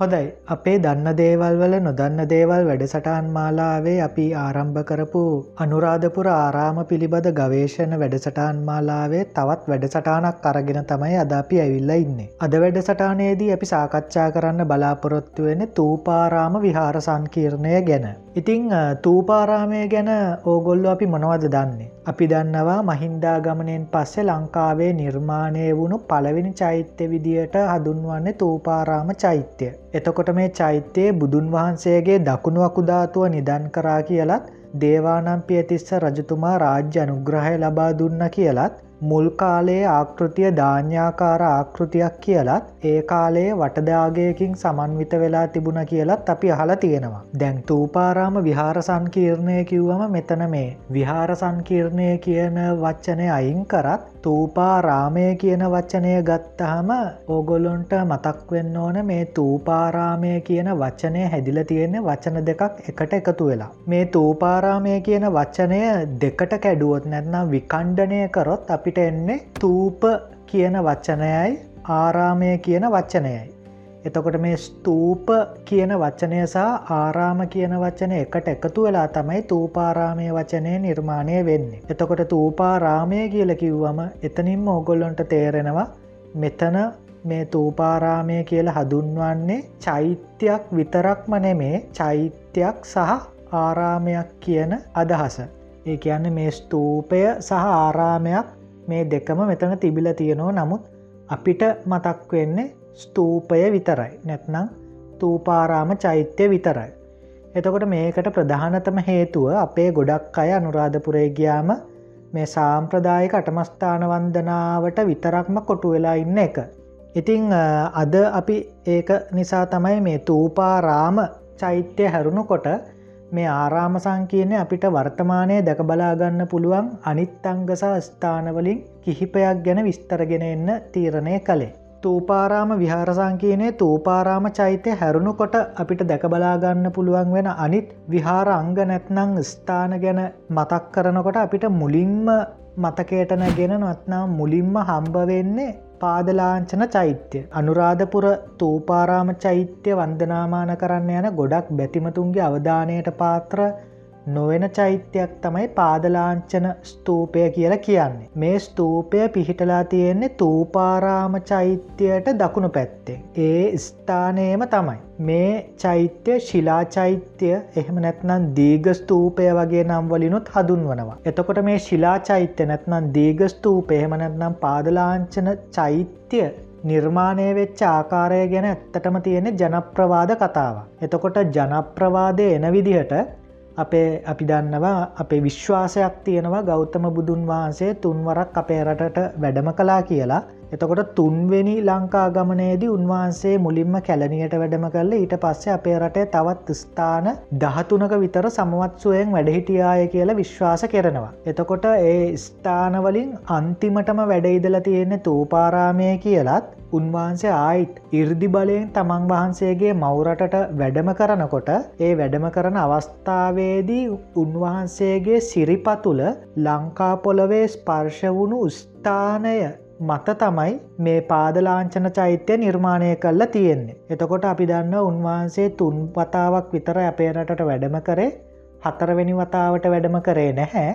හොදයි අපේ දන්න දේවල් වල නොදන්න දේවල් වැඩසටාන් මාලාවේ අපි ආරම්භ කරපු අනුරාධපුර ආරාම පිළිබඳ ගවේශණ වැඩසටාන් මාලාවේ තවත් වැඩසටානක් අරගෙන තමයි අද අපි ඇවිල්ල ඉන්නේ. අද වැඩසටානයේදී අපි සාකච්ඡා කරන්න බලාපොරොත්තු වෙන තූපාරාම විහාර සංකීර්ණය ගැන. ඉතිං තූපාරාමය ගැන ඕගොල්ලො අපි මොනවද දන්නේ. අපි දන්නවා මහින්දාගමනයෙන් පස්සේ ලංකාවේ නිර්මාණය වුණු පළවෙනි චෛත්‍ය විදියට හදුන්වන්නේ තූපාරාම චෛත්‍යය. එතකොට මේ චෛත්‍යයේ බුදුන් වහන්සේගේ දකුණු අකුධාතුව නිදන් කරා කියලත් දේවානම්පිය තිස්ස රජතුමා රාජ්‍ය අනුග්‍රහය ලබා දුන්න කියලත් මුල් කාලයේ ආකෘතිය ධාන්‍යාකාර ආකෘතියක් කියලත් ඒ කාලයේ වටදාගයකින් සමන්විත වෙලා තිබුණ කියලත් අපි අහලා තියෙනවා. දැන් තූපාරාම විහාර සංකීර්ණය කිව්වම මෙතන මේ විහාර සංකීර්ණය කියන වච්චනය අයින් කරත් තූපාරාමය කියන වචනය ගත්තහම ඕගොල්ලොන්ට මතක් වෙන්න ඕන මේ තූපාරාමය කියන වචනය හැදිල තියෙන්නේ වචන දෙකක් එකට එකතු වෙලා. මේ තූපාරාමය කියන වචනය දෙකට කැඩුවොත් නැත්නම් විකණ්ඩනය කරොත් අපි අපිට එන්නේ තූප කියන වචනයයි ආරාමය කියන වචනයයි. එතකොට මේ ස්තූප කියන වචනය සහ ආරාම කියන වචන එකට එකතු වෙලා තමයි තූපාරාමය වචනය නිර්මාණය වෙන්නේ. එතකොට තූපාරාමය කියල කිව්වම එතනින්ම ඕගොල්ලොන්ට තේරෙනවා මෙතන මේ තූපාරාමය කියල හදුන්වන්නේ චෛත්‍යයක් විතරක්ම නෙමේ චෛත්‍යයක් සහ ආරාමයක් කියන අදහස. ඒ කියන්න මේ ස්තූපය සහ ආරාමයක් මේ දෙකම මෙතන තිබිල තියෙනවා නමුත් අපිට මතක් වෙන්නේ ස්තූපය විතරයි නැත්නම් තූපාරාම චෛත්‍ය විතරයි. එතකොට මේකට ප්‍රධානතම හේතුව අපේ ගොඩක් අය අනුරාධපුරේ ගියාම මේ සාම්ප්‍රදායක අටමස්ථාන වන්දනාවට විතරක්ම කොටු වෙලා ඉන්න එක. ඉතිං අද අපි ඒක නිසා තමයි මේ තූපාරාම චෛත්‍යය හැරුණු කොට මේ ආරාම සංකීර්ණය අපිට වර්තමානය දැක බලාගන්න පුළුවන් අනිත්තංගසා ස්ථානවලින් කිහිපයක් ගැන විස්තරගෙන එන්න තීරණය කළේ. තූපාරාම විහාරසංකීනය තූපාරාම චෛත්‍ය හැරුණු කොට අපිට දැකබලාගන්න පුළුවන් වෙන අනිත් විහාර අංග නැත්නං ස්ථාන ගැන මතක් කරනකොට අපිට මුලින්ම මතකයට නැගෙන නොත්නම් මුලින්ම හම්බ වෙන්නේ පාදලාංචන චෛත්‍ය අනුරාධපුර තූපාරාම චෛත්‍ය වන්දනාමාන කරන්න යන ගොඩක් බැතිමතුන්ගේ අවධානයට පාත්‍ර නොවෙන චෛත්‍යයක් තමයි පාදලාංචන ස්තූපය කියලා කියන්නේ. මේ ස්තූපය පිහිටලා තියෙන්නේ තූපාරාම චෛත්‍යයට දකුණු පැත්තේ. ඒ ස්ථානයම තමයි. මේ චෛත්‍ය ශිලා චෛත්‍ය එහෙම නැත්නම් දීග ස්තූපය වගේ නම් වලිනුත් හදුන්වනවා. එතකොට මේ ශිලා චෛත්‍ය නැත්නම් දීග ස්තූපය එහෙම නැත්නම් පාදලාංචන චෛත්‍ය නිර්මාණය වෙච්ච ආකාරය ගැන ඇත්තටම තියෙන ජනප්‍රවාද කතාව. එතකොට ජනප්‍රවාදය එන විදිහට අපේ අපි දන්නවා අපේ විශ්වාසයක් තියෙනවා ගෞතම බුදුන් වහන්සේ තුන්වරක් අපේ රටට වැඩම කලා කියලා එතකොට තුන්වෙනි ලංකා ගමනේදී උන්වහන්සේ මුලින්ම කැලනියට වැඩම කරල ඊට පස්සේ අපේ රටේ තවත් ස්ථාන දහතුනක විතර සමවත්සුවයෙන් වැඩහිටියාය කියලා විශ්වාස කරනවා. එතකොට ඒ ස්ථානවලින් අන්තිමටම වැඩයිදල තියෙන්නේ තූපාරාමය කියලත් උන්වහන්සේ ආයිත් ඉර්දි බලයෙන් තමන් වහන්සේගේ මවරටට වැඩම කරනකොට ඒ වැඩම කරන අවස්ථාවේදී උන්වහන්සේගේ සිරිපතුල ලංකා පොළොවේ ස්පර්ශ වුණු ස්ථානය මත තමයි මේ පාදලාංචන චෛත්‍යය නිර්මාණය කල්ල තියෙන්නේ. එතකොට අපි දන්න උන්වහන්සේ තුන් වතාවක් විතර අපේ රටට වැඩම කරේ හතරවෙනි වතාවට වැඩම කරේ නැහැ.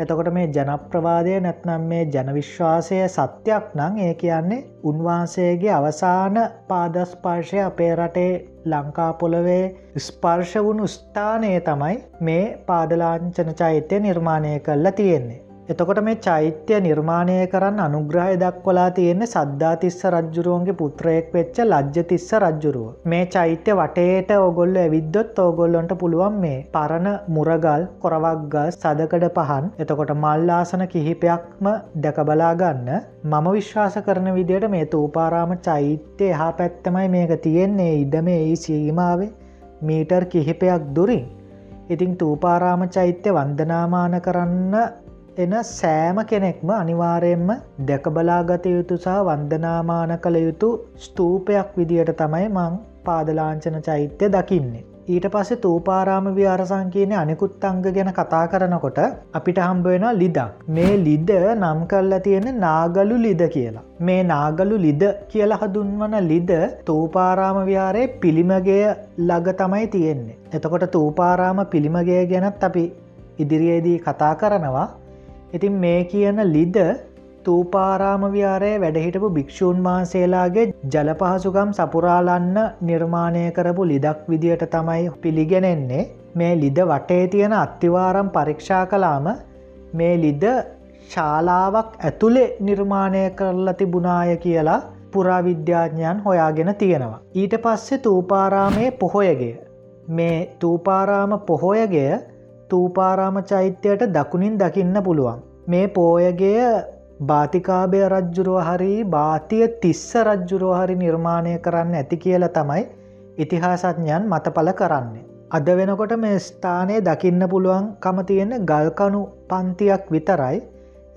එතකොට මේ ජනප්‍රවාදය නැත්නම් මේ ජනවිශ්වාසය සත්‍යයක් නං ඒ කියන්නේ උන්වහන්සේගේ අවසාන පාදස්පර්ශය අපේ රටේ ලංකා පොළොවේ ස්පර්ශ වුණු ස්ථානය තමයි මේ පාදලාංචන චෛත්‍යය නිර්මාණය කල්ල තියෙන්නේ. එතකොට මේ චෛත්‍ය නිර්මාණය කරන්න අනුග්‍රහය දක්වලා තියෙන්නේ සද්ධාතිස්ස රජ්ජුරුවන්ගේ පුත්‍රයෙක් වෙච්ච ලජ්ජතිස්ස රජ්ජුරුව. මේ චෛත්‍ය වටේට ඔගොල්ල ඇවිද්දොත් ඕගොල්ලොන්ට පුළුවන් මේ පරණ මුරගල් කොරවක්ගල් සදකඩ පහන් එතකොට මල්ලාසන කිහිපයක්ම දැකබලා ගන්න මම විශ්වාස කරන විදියට මේ තූපාරාම චෛත්‍ය එහා පැත්තමයි මේක තියෙන්නේ ඉඩ මේ ඒ සීමාවේ මීටර් කිහිපයක් දුරින්. ඉතිං තූපාරාම චෛත්‍ය වන්දනාමාන කරන්න එන සෑම කෙනෙක්ම අනිවාරයෙන්ම දැකබලාගත යුතු සහ වන්දනාමාන කළ යුතු ස්තූපයක් විදියට තමයි මං පාදලාංචන චෛත්‍ය දකින්නේ. ඊට පස්සේ තූපාරාම විහාරසං කියන අනිකුත් අංග ගැන කතා කරනකොට අපිට හම්බවෙන ලිදක්. මේ ලිද නම් කරලා තියෙන නාගලු ලිද කියලා. මේ නාගලු ලිද කියලා හදුන්වන ලිද තූපාරාම විහාරයේ පිළිමගේ ළඟ තමයි තියෙන්නේ. එතකොට තූපාරාම පිළිමගේ ගැනත් අපි ඉදිරියේදී කතා කරනවා. ඉතින් මේ කියන ලිද තූපාරාම විහාරය වැඩහිටපු භික්‍ෂූන් වහන්සේලාගේ ජලපහසුකම් සපුරාලන්න නිර්මාණය කරපු ලිදක් විදියට තමයි පිළිගෙනෙන්නේ මේ ලිද වටේ තියෙන අත්තිවාරම් පරීක්ෂා කලාම මේ ලිද ශාලාවක් ඇතුළේ නිර්මාණය කරලා තිබුණාය කියලා පුරාවිද්‍යාඥයන් හොයාගෙන තියෙනවා. ඊට පස්සේ තූපාරාමයේ පොහොයගේ මේ තූපාරාම පොහොයගේ තූපාරාම චෛත්‍යයට දකුණින් දකින්න පුළුවන්. මේ පෝයගේ භාතිකාභය රජ්ජුරුව හරි භාතිය තිස්ස රජ්ජුරුව හරි නිර්මාණය කරන්න ඇති කියල තමයි ඉතිහාසඥයන් මතපල කරන්නේ. අද වෙනකොට මේ ස්ථානය දකින්න පුළුවන් කම තියෙන ගල්කනු පන්තියක් විතරයි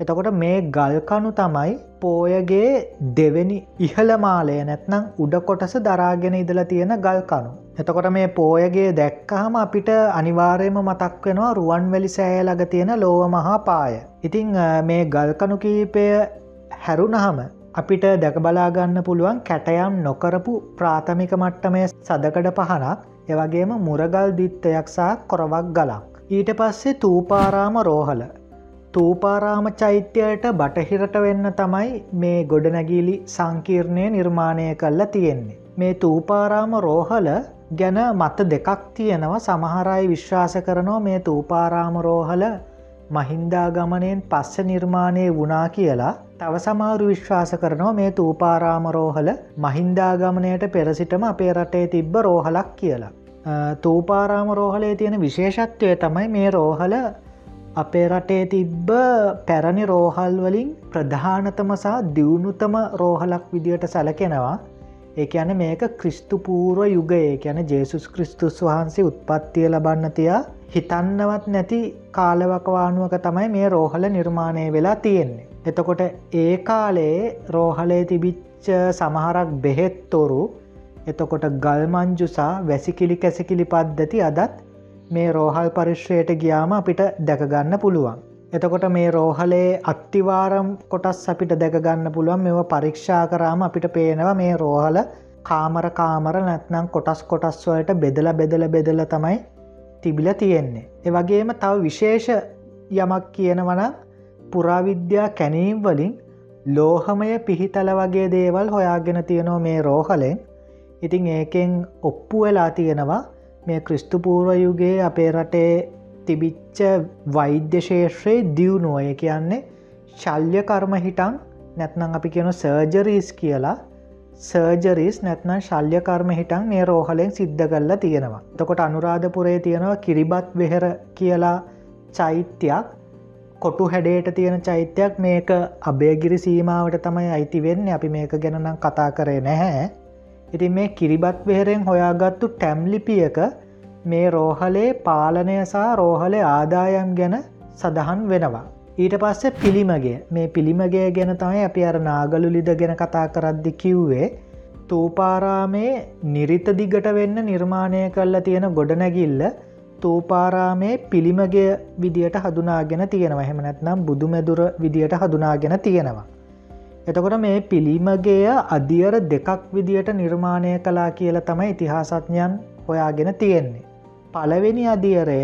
එතකොට මේ ගල්කනු තමයි පෝයගේ දෙවෙනි ඉහළමාලය නැත්නම් උඩ කොටස දරාගෙන ඉදල තියෙන ගල්කනු. එතකොට මේ පෝයගේ දැක්කහම අපිට අනිවාර්යම මතක් වෙනවා රුවන්වැලි සෑය ළඟ තියෙන ලෝව මහා පාය. ඉතිං මේ ගල්කනු කීපය හැරුණහම අපිට දැකබලාගන්න පුළුවන් කැටයම් නොකරපු ප්‍රාථමික මට්ටමය සදකඩ පහනක් එවගේම මුරගල් දිත්තයක්සා කොරවක් ගලක්. ඊට පස්සේ තූපාරාම රෝහල. තූපාරාම චෛත්‍යයට බටහිරට වෙන්න තමයි මේ ගොඩනැගීලි සංකීර්ණය නිර්මාණය කල්ලා තියෙන්නේ. මේ තූපාරාම රෝහල ගැන මත දෙකක් තියෙනවා සමහරයි විශ්වාස කරනවා මේ තූපාරාම රෝහල මහින්දාගමනයෙන් පස්ස නිර්මාණය වුණා කියලා තව සමාරු විශ්වාස කරනවා මේ තූපාරාම රෝහල මහින්දාගමනයට පෙරසිටම අපේ රටේ තිබ්බ රෝහලක් කියලා. තූපාරාම රෝහලේ තියෙන විශේෂත්වය තමයි මේ රෝහල අපේ රටේ තිබ්බ පැරණි රෝහල් වලින් ප්‍රධානතම සහ දියුණුතම රෝහලක් විදියට සැලකෙනවා ඒ ඇන මේක ක්‍රිස්තුපූර්ව යුගයේ ගැන ජේසුස් ක්‍රිස්තුස් වහන්සේ උත්පත්තිය ලබන්න තියා හිතන්නවත් නැති කාලවකවානුවක තමයි මේ රෝහල නිර්මාණය වෙලා තියෙන්නේ. එතකොට ඒ කාලේ රෝහලේ තිබිච්ච සමහරක් බෙහෙත්තොරු එතකොට ගල්මංජුසා වැසිකිලි කැසිකිලි පද්ධති අදත් මේ රෝහල් පරිශ්‍රයට ගියාම අපිට දැකගන්න පුළුවන්. එතකොට මේ රෝහලේ අත්තිවාරම් කොටස් අපිට දැකගන්න පුළුවන් මෙව පරීක්ෂා කරාම අපිට පේනවා මේ රෝහල කාමර කාමර නැත්නම් කොටස් කොටස් වලට බෙදල බෙදල බෙදල තමයි තිබිල තියෙන්නේ. එවගේම තව විශේෂ යමක් කියනවන පුරාවිද්‍යා කැනීම් වලින් ලෝහමය පිහිතල වගේ දේවල් හොයාගෙන තියෙනවා මේ රෝහලෙන් ඉතිං ඒකෙන් ඔප්පු වෙලා තියෙනවා මේ ක්‍රිස්තුපූර්වයුගේ අපේ රටේ තිබිච්ච වෛද්‍ය ශේෂත්‍රයේ දියුණුවය කියන්නේ ශල්්‍ය කර්ම හිටන් නැත්නම් අපි කියන සර්ජරීස් කියලා. සර්ජරිස් නැත්නම් ශල්්‍ය කර්ම හිටන් මේ රෝහලෙන් සිද්ධ කල්ලා තියෙනවා. තකොට අනුරාධපුරේ තියෙනවා කිරිබත් වෙහෙර කියලා චෛත්‍යයක්. කොටු හැඩේට තියෙන චෛත්‍යයක්. මේක අභයගිරි සීමාවට තමයි අයිතිවෙන්න අපි මේක ගැනනම් කතා කරේ නැහැ. ඉතින් මේ කිරිබත් වෙහෙරෙන් හොයාගත්තු ටැම්ලිපියක මේ රෝහලේ පාලනය සහ රෝහලේ ආදායම් ගැන සඳහන් වෙනවා. ඊට පස්සේ පිළිමගේ මේ පිළිමගේ ගැන තමයි අපි අර නාගලු ලිද ගැන කතා කරද්දි කිව්වේ තූපාරාමේ නිරිත දිගට වෙන්න නිර්මාණය කල්ලා තියෙන ගොඩනැගිල්ල තූපාරාමේ පිළිමගේ විදියට හදුනාගෙන තියෙනවා හෙමනැත්නම් බුදුමැදුර විදියට හදුනාගෙන තියෙනවා. එතකොට මේ පිළිමගේ අධියර දෙකක් විදියට නිර්මාණය කලා කියල තමයි ඉතිහාසත්ඥයන් හොයාගෙන තියෙන්නේ. පළවෙනි අධියරය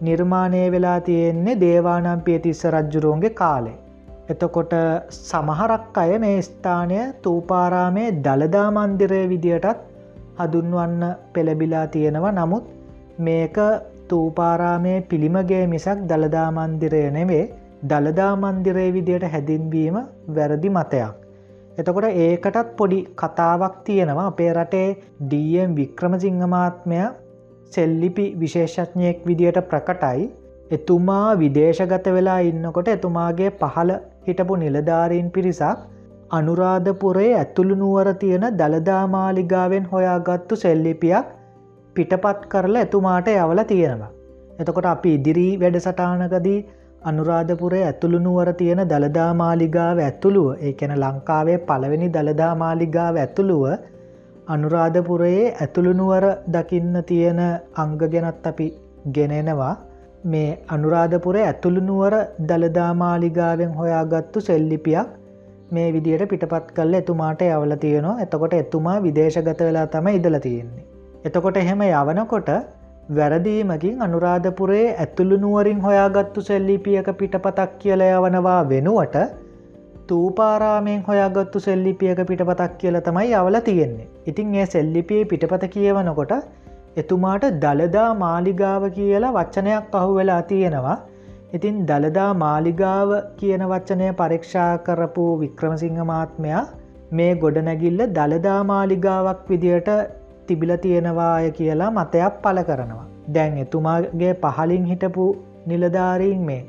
නිර්මාණය වෙලා තියෙන්නේ දේවානම්පිය තිස්ස රජ්ජුරුවන්ගේ කාලේ. එතකොට සමහරක් අය මේ ස්ථානය තූපාරාමය දළදා මන්දිරය විදියටත් හදුන්වන්න පෙළබිලා තියෙනවා නමුත් මේක තූපාරාමය පිළිමගේ මිසක් දළදා මන්දිරය නෙවේ දළදා මන්දිරය විදියට හැදින්වීම වැරදි මතයක්. එතකොට ඒකටත් පොඩි කතාවක් තියෙනවා අපේ රටේ ඩම් වික්‍රමසිංහමාත්මය සෙල්ලිපි විශේෂඥයෙක් විදියට ප්‍රකටයි එතුමා විදේශගත වෙලා ඉන්නකොට එතුමාගේ පහළ හිටපු නිලධාරීන් පිරිසක් අනුරාධපුරේ ඇතුළු නුවර තියෙන දළදාමාලිගාවෙන් හොයාගත්තු සෙල්ලිපියක් පිටපත් කරලා එතුමාට යවල තියෙනවා. එතකොට අපි ඉදිරි වැඩසටානකදී අනුරාධපුරේ ඇතුළු නුවර තියෙන දළදාමාලිගාව ඇතුළුව ඒ කැන ලංකාවේ පළවෙනි දළදාමාලිගාව ඇතුළුව අනුරාධපුරයේ ඇතුළුනුවර දකින්න තියෙන අංග ගැනත් අපි ගෙනෙනවා මේ අනුරාධපුර ඇතුළුනුවර දළදාමාලිගාවෙන් හොයාගත්තු සෙල්ලිපියක් මේ විදියට පිටපත් කල්ල එතුමාට යවල තියෙනවා එතකොට එතුමා විදේශගත වෙලා තම ඉදල තියෙන්නේ. එතකොට එහෙම යවනකොට වැරදීමකින් අනුරාධපුරේ ඇතුළුනුවරින් හොයාගත්තු සෙල්ලිපියක පිටපතක් කියල යවනවා වෙනුවට තූපාරාමෙන් හොයාගත්තු සෙල්ලිපියක පිටපතක් කියල තමයි අවල තියෙන්නේ. ඉතින් ඒ සෙල්ලිපියේ පිටපත කියවනකොට එතුමාට දළදා මාලිගාව කියලා වච්චනයක් අහු වෙලා තියෙනවා ඉතින් දළදා මාලිගාව කියන වච්චනය පරීක්ෂා කරපු වික්‍රමසිංහ මාත්මයා මේ ගොඩනැගිල්ල දළදා මාලිගාවක් විදියට තිබිල තියෙනවාය කියලා මතයක් පල කරනවා. දැන් එතුමාගේ පහලින් හිටපු නිලධාරීන් මේ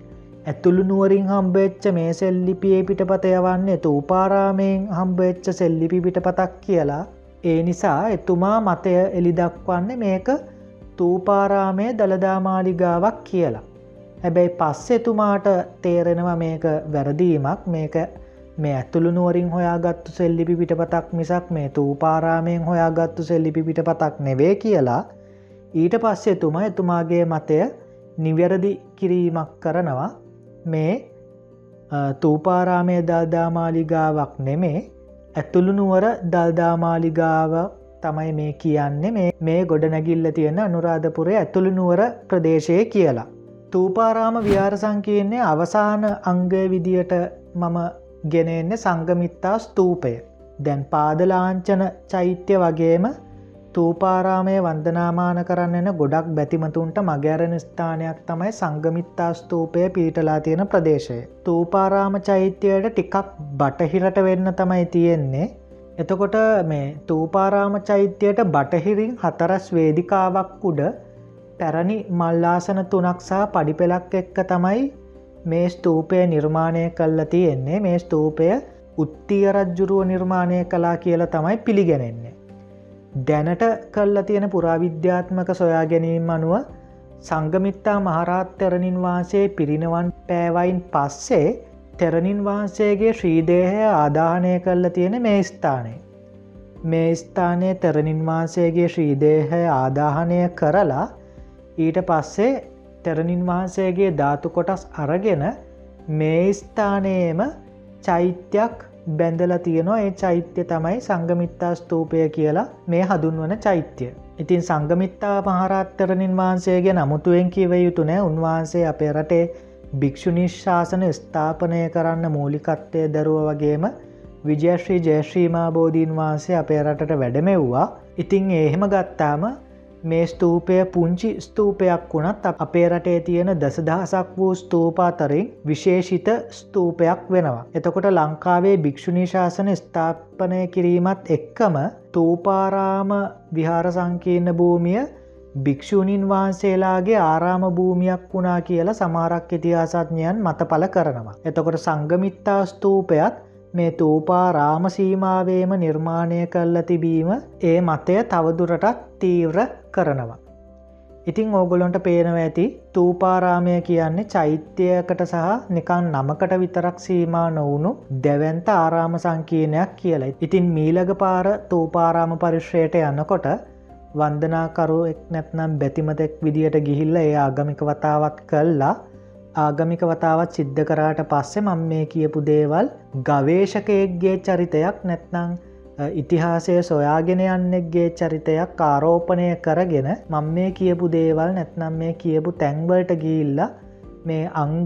ඇතුළු නුවරින් හම්බෙච්ච මේ සෙල්ලිපියේ පිටපත යවන්නේ තූපාරාමයෙන් හම්බෙච්ච සෙල්ලිපි පිටපතක් කියලා ඒ නිසා එතුමා මතය එළිදක්වන්නේ මේක තූපාරාමය දළදාමාලිගාවක් කියලා. හැබැයි පස්සෙතුමාට තේරෙනවා මේක වැරදීමක් මේක මේ ඇතුළු නුවරින් හොයාගත්තු සෙල්ලිපි පිටපතක් මිසක් මේ තූපාරාමයෙන් හොයාගත්තු සෙල්ලිපි පිටපතක් නෙවේ කියලා ඊට පස්සේ එතුමා එතුමාගේ මතය නිවැරදි කිරීමක් කරනවා. මේ තූපාරාමය දල්දාමාලිගාවක් නෙමේ. ඇතුළුනුවර දල්දාමාලිගාව තමයි මේ කියන්නේ. මේ ගොඩනැගිල්ල තියෙන අනුරාධපුරේ ඇතුළුනුවර ප්‍රදේශය කියලා. තූපාරාම විහාර සංකයන්නේ අවසාන අංගය විදියට මම ගෙනෙන්නේ සංගමිත්තා ස්තූපය. දැන් පාදලාංචන චෛත්‍ය වගේම තූපාරාමය වන්දනාමාන කරන්න එන ගොඩක් බැතිමතුන්ට මගෑරණ ස්ථානයක් තමයි සංගමිත්තා ස්තූපය පීටලා තියෙන ප්‍රදේශය. තූපාරාම චෛත්‍යයට ටිකක් බටහිරට වෙන්න තමයි තියෙන්නේ. එතකොට මේ තූපාරාම චෛත්‍යයට බටහිරින් හතරස් වේදිකාවක් උඩ පැරණි මල්ලාසන තුනක් සහ පඩිපෙලක් එක්ක තමයි මේ ස්තූපය නිර්මාණය කල්ල තියෙන්නේ මේ ස්තූපය උත්තිය රජ්ජුරුව නිර්මාණය කලා කියල තමයි පිළිගැනෙන්නේ. දැනට කල්ල තියෙන පුරාවිද්‍යාත්මක සොයා ගැනීම අනුව සංගමිත්තා මහරාත් තෙරණින් වහන්සේ පිරිනවන් පෑවයින් පස්සේ තෙරණින් වහන්සේගේ ශ්‍රීදේහය ආදාහනය කල්ල තියෙන මේ ස්ථානය. මේ ස්ථානය තෙරණින් වහන්සේගේ ශ්‍රීදේහය ආදාහනය කරලා ඊට පස්සේ තෙරණින් වහන්සේගේ ධාතු කොටස් අරගෙන මේ ස්ථානයේම චෛත්‍යයක් බැඳල තියනවා. ඒ චෛත්‍ය තමයි සංගමිත්තා ස්තූපය කියලා මේ හදුන්වන චෛත්‍ය. ඉතින් සංගමිත්තා පහරත්තරණින් වහන්සේගේ නමුතුවෙන් කිව යුතුනෑ උන්වහන්සේ අපේ රටේ භික්‍ෂුනිශ්ශාසන ස්ථාපනය කරන්න මූලිකත්වය දරුව වගේම විජයශ්‍රී ජයශ්‍රීමා බෝධීන් වහන්සේ අපේ රටට වැඩමෙව්වා. ඉතිං එහෙම ගත්තාම මේ ස්තූපය පුංචි ස්තූපයක් වුණත් අපේ රටේ තියෙන දසදහසක් වූ ස්තූපාතරින් විශේෂිත ස්තූපයක් වෙනවා. එතකොට ලංකාවේ භික්‍ෂුණී ශාසන ස්ථාපනය කිරීමත් එක්කම තූපාරාම විහාර සංකීර්ණ භූමිය භික්‍ෂූණීන් වහන්සේලාගේ ආරාම භූමියක් වුණා කියලා සමාරක් ඉතිහාසඥයන් මත පල කරනවා. එතකොට සංගමිත්තා ස්තූපයත් මේ තූපා රාමසීමාවේම නිර්මාණය කල්ල තිබීම ඒ මතය තවදුරටත් තීව්‍ර කරනවා. ඉතිං ඕගොලොන්ට පේනව ඇති තූපාරාමය කියන්නේ චෛත්‍යයකට සහ නිකන් නමකට විතරක් සීමා නොවුණු දැවන්ත ආරාම සංකීනයක් කියලයි. ඉතින් මීලග පාර තූපාරාම පරිශ්‍රයට යන්නකොට වන්දනාකරු එක් නැත්නම් බැතිමතෙක් විදියට ගිහිල්ල ඒ ආගමික වතාවත් කල්ලා ආගමික වතාවත් සිද්ධ කරාට පස්සෙ මං මේ කියපු දේවල් ගවේශකයෙක්ගේ චරිතයක් නැත්නං ඉතිහාසය සොයාගෙන යන්නෙක්ගේ චරිතයක් ආරෝපණය කරගෙන මං මේ කියපු දේවල් නැත්නම් මේ කියපු තැන්වලට ගිල්ල මේ අංග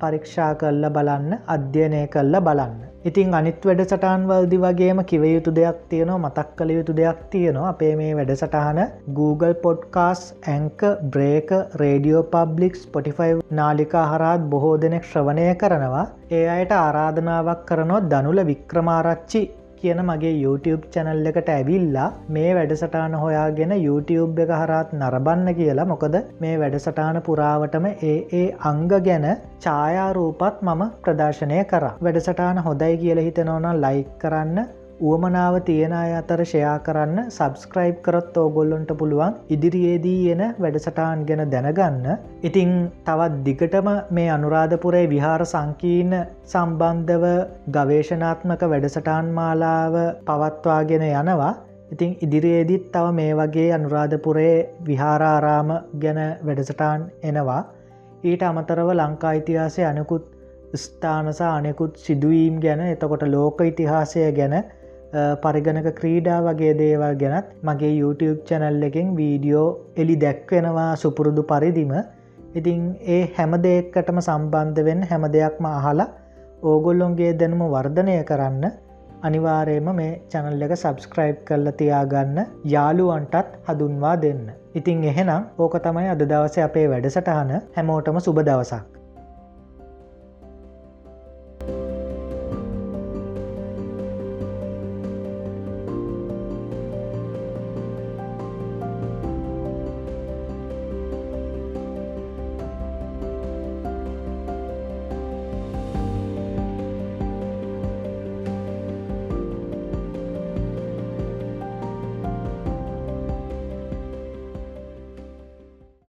පරීක්ෂා කල්ල බලන්න අධ්‍යයනය කල්ල බලන්න. ඉතින් අනිත් වැඩසටහන්වල්දි වගේම කිවයුතු දෙයක් තියෙනවා මතක් කළ යුතු දෙයක් තියෙනවා. අපේ මේ වැඩසටහන Google පොඩ්කාස් ඇංක බ්‍රේක රේඩියෝ පබ්ලික් ස්පොටිෆයි නාලිකා හරාත් බොහෝ දෙනෙක් ශ්‍රවණය කරනවා. ඒ අයට ආරාධනාවක් කරනොත් දනුල වික්‍රමාරච්චි. කියන මගේ YouTube චැනල් එකට ඇවිල්ලා මේ වැඩසටාන හොයාගෙන YouTube එක හරත් නරබන්න කියලා. මොකද මේ වැඩසටාන පුරාවටම ඒ ඒ අංග ගැන ඡායාරූපත් මම ප්‍රදර්ශනය කර. වැඩසටාන හොදයි කියල හිතනවන ලයික් කරන්න උවමනාව තියෙන අය අතර ෂයා කරන්න සබස්ක්‍රයිබ් කරොත් ඕගොල්ලොන්ට පුළුවන් ඉදිරියේදී එන වැඩසටාන් ගැන දැනගන්න. ඉතිං තවත් දිගටම මේ අනුරාධපුරේ විහාර සංකීර්ණ සම්බන්ධව ගවේශනාත්මක වැඩසටාන් මාලාව පවත්වාගෙන යනවා. ඉතිං ඉදිරියේදිත් තව මේ වගේ අනුරාධපුරේ විහාරාරාම ගැන වැඩසටාන් එනවා. ඊට අමතරව ලංකා ඉතිහාසය අනකුත් ස්ථානසා අනෙකුත් සිදුවීම් ගැන එතකොට ලෝක ඉතිහාසය ගැන පරිගණක ක්‍රීඩා වගේ දේවල් ගැනත් මගේ YouTube චැනල් එකෙන් වීඩියෝ එලි දැක්වෙනවා සුපුරුදු පරිදිම ඉතිං ඒ හැම දෙයක්කටම සම්බන්ධවෙන් හැම දෙයක්ම අහලා ඕගොල්ලොන්ගේ දැනුම වර්ධනය කරන්න අනිවාරයම මේ චැනල් එක සබස්ක්‍රයිබ් කරල තියාගන්න යාළුවන්ටත් හදුන්වා දෙන්න. ඉතිං එහෙනම් ඕක තමයි අද දවස අපේ වැඩසටහන හැමෝටම සුබ දවසක්.